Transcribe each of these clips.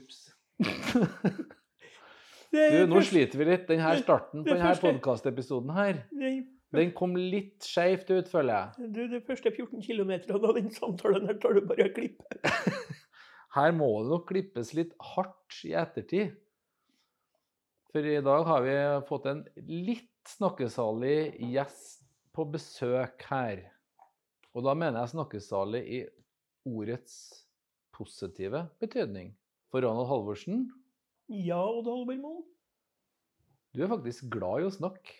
Ups. Du, nå sliter vi litt. Denne starten på det denne podkastepisoden her, det- den kom litt skeivt ut, føler jeg. Du, de første 14 km av den samtalen her tar du bare og klipper. Her må det nok klippes litt hardt i ettertid. For i dag har vi fått en litt snakkesalig gjest på besøk her. Og da mener jeg snakkesalig i ordets positive betydning. For Ronald Halvorsen, Ja, Odd Halbermoen. du er faktisk glad i å snakke.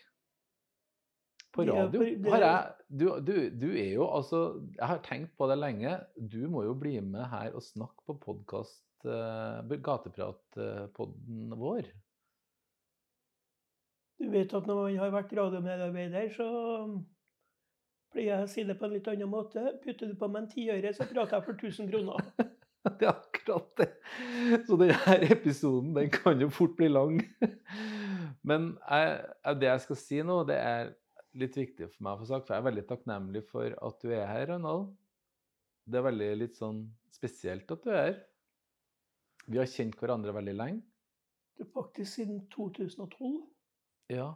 På radio. Har jeg, du, du, du er jo altså Jeg har tenkt på det lenge. Du må jo bli med her og snakke på podkast Gatepratpodden vår. Du vet at når man har vært radiomedarbeider, så pleier jeg å si det på en litt annen måte. Putter du på meg en tiøre, så prater jeg for 1000 kroner. Det akkurat det. Så denne episoden den kan jo fort bli lang. Men jeg, det jeg skal si nå, det er litt viktig for meg å få sagt. For jeg er veldig takknemlig for at du er her, Ronald. Det er veldig litt sånn spesielt at du er her. Vi har kjent hverandre veldig lenge. Det er faktisk siden 2012. Ja.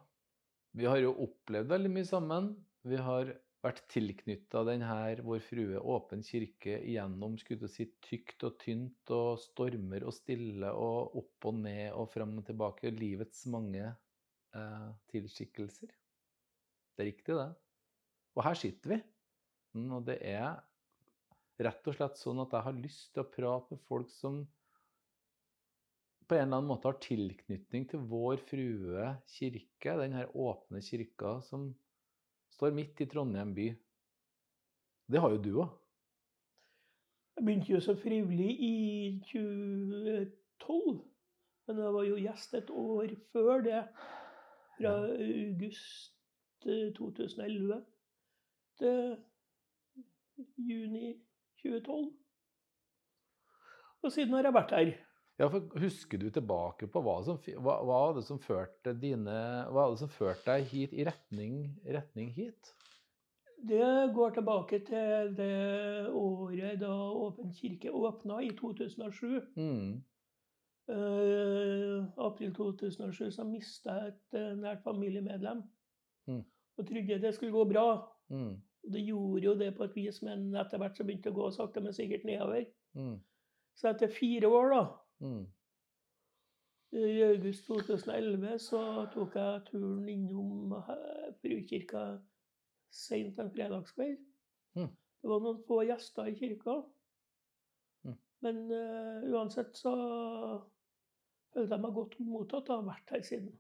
Vi har jo opplevd veldig mye sammen. Vi har vært tilknytta denne Vår Frue åpen kirke gjennom skulle du si, tykt og tynt og stormer og stille og opp og ned og fram og tilbake. Og Livets mange eh, tilskikkelser. Det er riktig, det. Og her sitter vi. Mm, Og det er rett og slett sånn at jeg har lyst til å prate med folk som på en eller annen måte har tilknytning til Vår Frue kirke, den her åpne kirka som står midt i Trondheim by. Det har jo du òg. Jeg begynte jo så frivillig i 2012. Men jeg var jo gjest et år før det. Fra august eh, 2011 til juni 2012. Og siden har jeg vært her. Ja, for Husker du tilbake på hva som, hva, hva det som førte dine, hva det som førte deg hit i retning, retning hit? Det går tilbake til det året da Åpen kirke åpna, i 2007. Mm. Uh, april 2007 så mista jeg et uh, nært familiemedlem. Mm. Og trodde det skulle gå bra. Mm. Og det gjorde jo det på et vis, men etter hvert så begynte det å gå sakte, men sikkert nedover. Mm. Så etter fire år, da, Mm. i august 2011, så tok jeg turen innom eh, Frukirka seint en fredagskveld. Mm. Det var noen få gjester i kirka. Mm. Men uh, uansett så følte jeg meg godt mottatt og har vært her siden.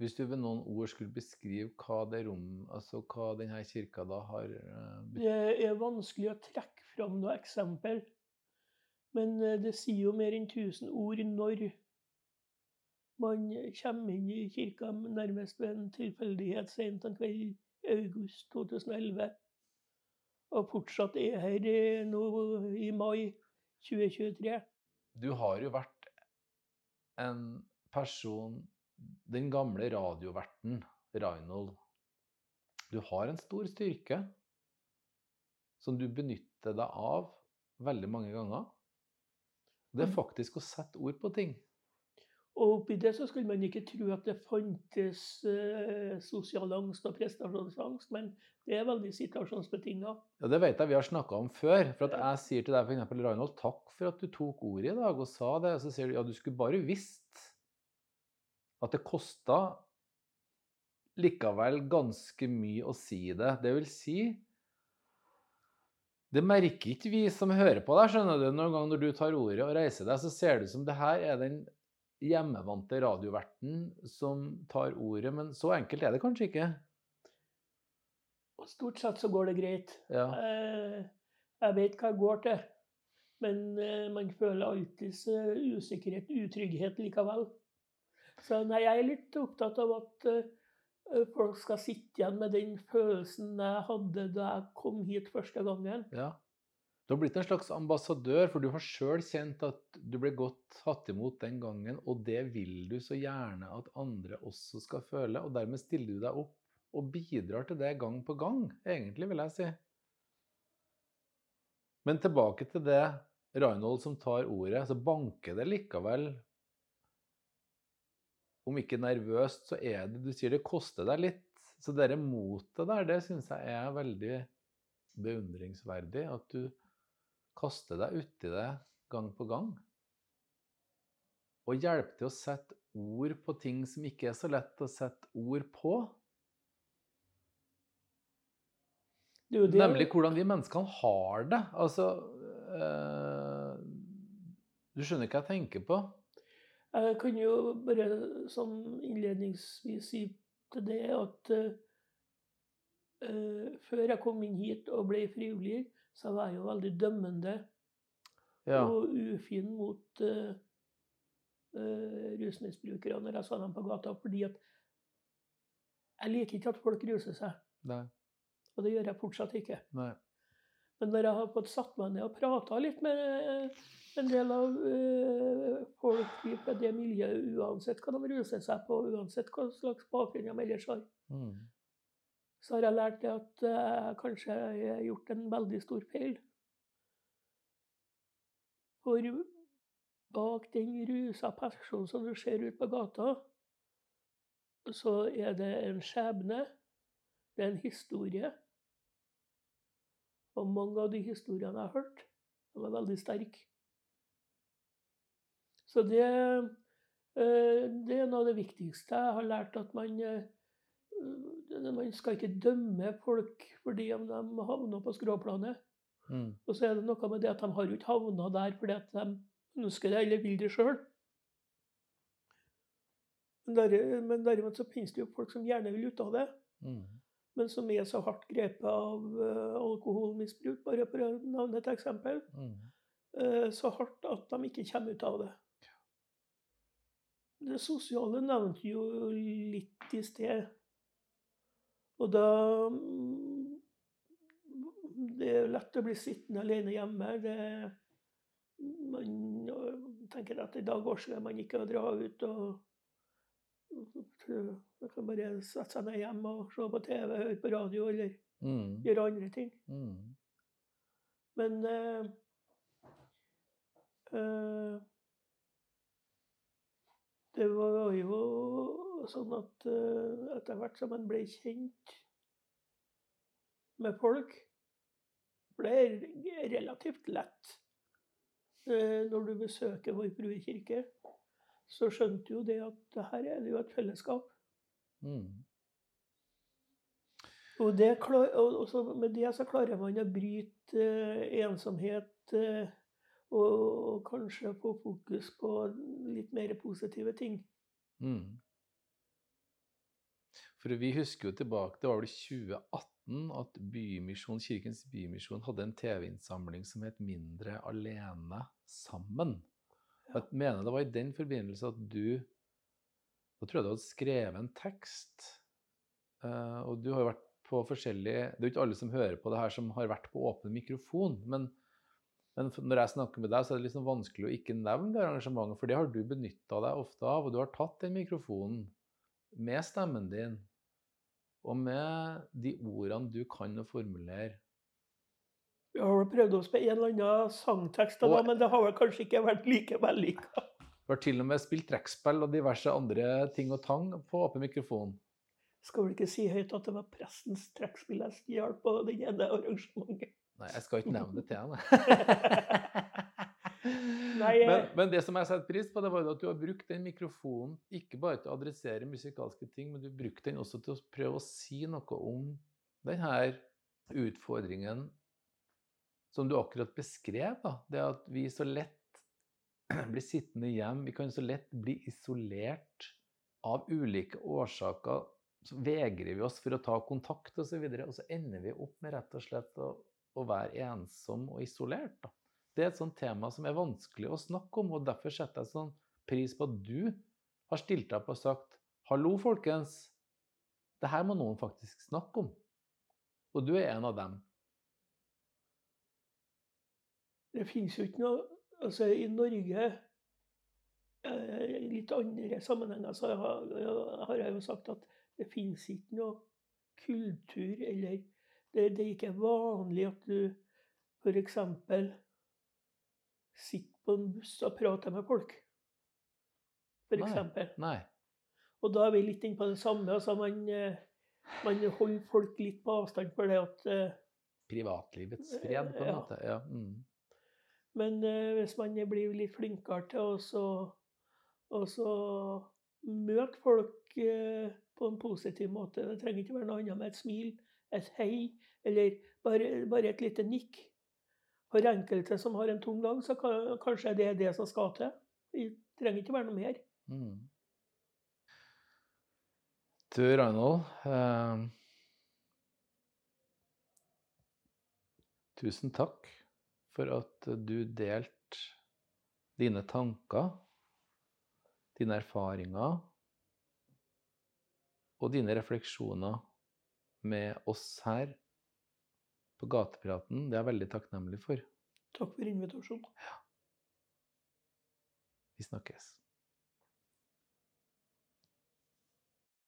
Hvis du ved noen ord skulle beskrive hva det rom, altså hva denne kirka da har uh, betydd Det er vanskelig å trekke fram noe eksempel. Men eh, det sier jo mer enn 1000 ord når man kommer inn i kirka nærmest ved en tilfeldighet sent en kveld i august 2011. Og fortsatt er her eh, nå i mai 2023. Du har jo vært en person Den gamle radioverten Reinhold. Du har en stor styrke som du benytter deg av veldig mange ganger. Det er Mm. faktisk å sette ord på ting. Og oppi det så skulle man ikke tro at det fantes eh, sosial angst og prestasjonsangst, men det er veldig situasjonsbetinga. Ja, Det vet jeg vi har snakka om før. For at jeg sier til deg eksempel, Reinhold, takk for at du tok ordet i dag og sa det. Og så sier du ja, du skulle bare visst at det kosta likevel ganske mye å si det. Det vil si Det merker ikke vi som hører på deg, skjønner du. Noen gang når du tar ordet og reiser deg, så ser det ut som det her er den hjemmevante radioverten som tar ordet. Men så enkelt er det kanskje ikke. Og stort sett så går det greit. Ja. Jeg, Jeg vet hva jeg går til, men eh, man føler alltid usikkerhet, utrygghet likevel. Så nei, jeg er litt opptatt av at eh, folk skal sitte igjen med den følelsen jeg hadde da jeg kom hit første gangen. Ja. Du har blitt en slags ambassadør, for du har sjøl kjent at du ble godt tatt imot den gangen, og det vil du så gjerne at andre også skal føle, og dermed stiller du deg opp og bidrar til det gang på gang, egentlig, vil jeg si. Men tilbake til det Reinhold som tar ordet, så banker det likevel Om ikke nervøst, så er det Du sier det koster deg litt. Så det motet der, det syns jeg er veldig beundringsverdig. At du kaster deg uti det gang på gang. Og hjelper til å sette ord på ting som ikke er så lett å sette ord på. Det det Nemlig hvordan de menneskene har det. Altså øh, Du skjønner hva jeg tenker på? Jeg kan jo bare sånn innledningsvis si til det at uh, før jeg kom inn hit og ble frivillig, så var jeg jo veldig dømmende ja. og ufin mot øh, rusmisbrukere når jeg så dem på gata. Fordi at jeg liker ikke at folk ruser seg. Nei. Og det gjør jeg fortsatt ikke. Nei. Men når jeg har fått satt meg ned og prata litt med en del av uh, folk i det miljøet, uansett hva de ruser seg på, uansett hva slags bakgrunn de ellers har, mm. så har jeg lært det at jeg uh, kanskje har gjort en veldig stor feil. For bak den rusa personen som du ser ute på gata, så er det en skjebne. Det er en historie. Og mange av de historiene jeg har hørt, de er veldig sterke. Så det, eh, det, er noe av det viktigste jeg har lært, at man, eh, man skal ikke dømme folk fordi de havner på skråplanet. Mm. Og så er det noe med det at de har jo ikke havna der fordi at de ønsker det eller vil det sjøl. Men, derimot så finnes det jo folk som gjerne vil ut av det. Mm men som er så hardt grepet av uh, alkoholmisbruk, bare for å nevne et eksempel, mm. uh, så hardt at de ikke kommer ut av det. Det sosiale nevnte jo litt i sted. Og da mm, Det er lett å bli sittende alene hjemme. Det, man tenker at i dag orker man ikke å dra ut og man kan bare sette seg ned hjemme og se på TV, høre på radio eller mm. gjøre andre ting. Mm. Men uh, uh, det var jo sånn at uh, etter hvert som man ble kjent med folk ble relativt lett når du besøker Vår Frue kirke så skjønte jo det at det her er det jo et fellesskap. Mm. Og, det, og så, med det så klarer man å bryte eh, ensomhet eh, og, og, kanskje få fokus på litt mer positive ting. Mm. For vi husker jo tilbake, det var vel 2018 at Bymisjon, Kirkens Bymisjon hadde en TV-innsamling som het 'Mindre alene sammen'. Jeg mener det var i den forbindelse at du Da tror jeg du hadde skrevet en tekst. Uh, og du har jo vært på forskjellige Det er jo ikke alle som hører på det her, som har vært på åpen mikrofon. Men, men når jeg snakker med deg, så er det liksom vanskelig å ikke nevne det arrangementet. For det har du benytta deg ofte av. Og du har tatt den mikrofonen med stemmen din og med de ordene du kan å formulere vi har vel prøvd oss på en eller annen sangtekst, da, men det har vel kanskje ikke vært like vellykka. Vi har til og med spilt trekkspill og diverse andre ting og tang på åpen mikrofon. Skal vel ikke si høyt at det var prestens trekkspill jeg stjal på det ene arrangementet. Nei, jeg skal ikke nevne det til henne. men, men, det som jeg setter pris på, det var at du har brukt den mikrofonen ikke bare til å adressere musikalske ting, men du brukte den også til å prøve å si noe om denne utfordringen som du akkurat beskrev, da, det at vi så lett blir sittende hjem, vi kan så lett bli isolert av ulike årsaker. Så vegrer vi oss for å ta kontakt osv., og, så videre, og så ender vi opp med rett og slett å, å være ensom og isolert. Da. Det er et sånt tema som er vanskelig å snakke om, og derfor setter jeg sånn pris på at du har stilt deg opp og sagt Hallo, folkens. Det her må noen faktisk snakke om. Og du er en av dem. Det finnes jo ikke noe Altså, i Norge eh, I litt andre sammenhenger så har jeg jo sagt at det finnes ikke noe kultur eller det, det er ikke vanlig at du f.eks. sitter på en buss og prater med folk, for Nei. Nei. Og da er vi litt inne på det samme. altså Man, eh, man holder folk litt på avstand for det at eh, Privatlivets fred, på en Ja. måte. Ja. Mm. Men eh, hvis man blir litt flinkere til å møte folk eh, på en positiv måte Det trenger ikke være noe annet med et smil, et hei, eller bare, bare et lite nikk. For enkelte som har en tung dag, så kan, kanskje det er det som skal til. Det trenger ikke være noe mer. Mm. Du, Reinhold. Eh, tusen takk for at du delte dine tanker, dine erfaringer og dine refleksjoner med oss her på Gatepraten. Det er jeg veldig takknemlig for. Takk for invitasjonen. Ja. Vi snakkes.